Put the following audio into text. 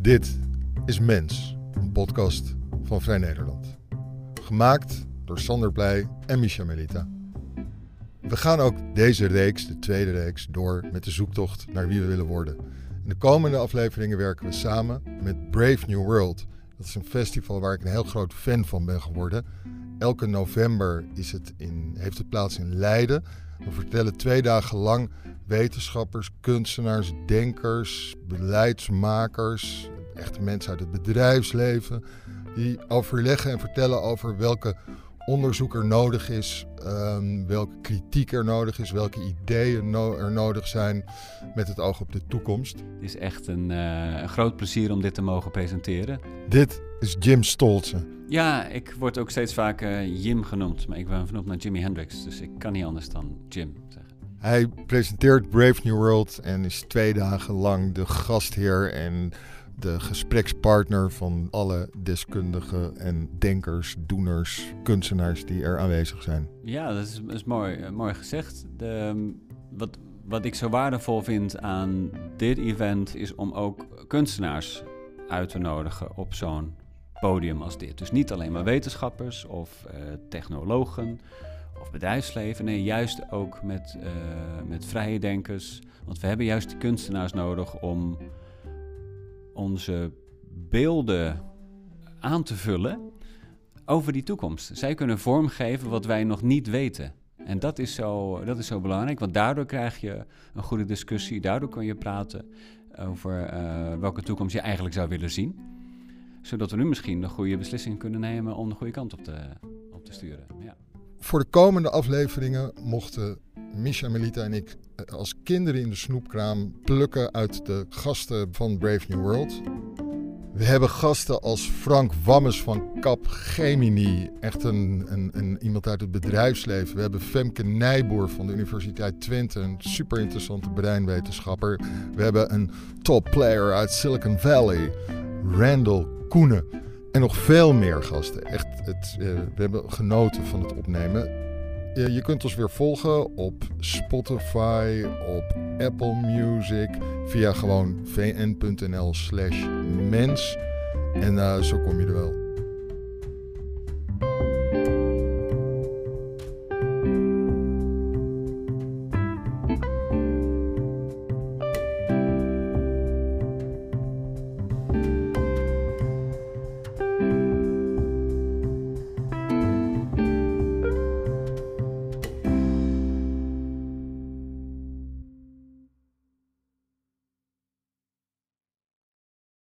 Dit is Mens, een podcast van Vrij Nederland. Gemaakt door Sander Pleij en Misha Melita. We gaan ook deze reeks, de tweede reeks, door met de zoektocht naar wie we willen worden. In de komende afleveringen werken we samen met Brave New World. Dat is een festival waar ik een heel groot fan van ben geworden. Elke november is het in, heeft het plaats in Leiden. We vertellen twee dagen lang wetenschappers, kunstenaars, denkers, beleidsmakers, echte mensen uit het bedrijfsleven, die overleggen en vertellen over welke onderzoek er nodig is, um, welke kritiek er nodig is, welke ideeën er nodig zijn met het oog op de toekomst. Het is echt een, uh, een groot plezier om dit te mogen presenteren. Dit is Jim Stolze. Ja, ik word ook steeds vaker Jim genoemd, maar ik ben vernoemd naar Jimi Hendrix, dus ik kan niet anders dan Jim zeggen. Hij presenteert Brave New World en is twee dagen lang de gastheer en de gesprekspartner van alle deskundigen en denkers, doeners, kunstenaars die er aanwezig zijn. Ja, dat is, mooi, eh, mooi gezegd. De, ehm, wat, wat ik zo waardevol vind aan dit event is om ook kunstenaars uit te nodigen op zo'n podium als dit. Dus niet alleen maar wetenschappers of uh, technologen of bedrijfsleven. Nee, juist ook met, uh, met vrije denkers. Want we hebben juist die kunstenaars nodig om onze beelden aan te vullen over die toekomst. Zij kunnen vormgeven wat wij nog niet weten. En dat is, zo, dat is zo belangrijk, want daardoor krijg je een goede discussie. Daardoor kun je praten over uh, welke toekomst je eigenlijk zou willen zien. Zodat we nu misschien de goede beslissing kunnen nemen om de goede kant op te, op te sturen. Ja. Voor de komende afleveringen mochten Misha, Melita en ik eh, als kinderen in de snoepkraam plukken uit de gasten van Brave New World. We hebben gasten als Frank Wammes van Cap Gemini, echt een, een, een, iemand uit het bedrijfsleven. We hebben Femke Nijboer van de Universiteit Twente, een super interessante breinwetenschapper. We hebben een top player uit Silicon Valley, Randall Koenen. Nog veel meer gasten. Echt, het, uh, we hebben genoten van het opnemen. Je, kunt ons weer volgen op Spotify, op Apple Music, via gewoon vn.nl slash mens. En uh, zo kom je er wel.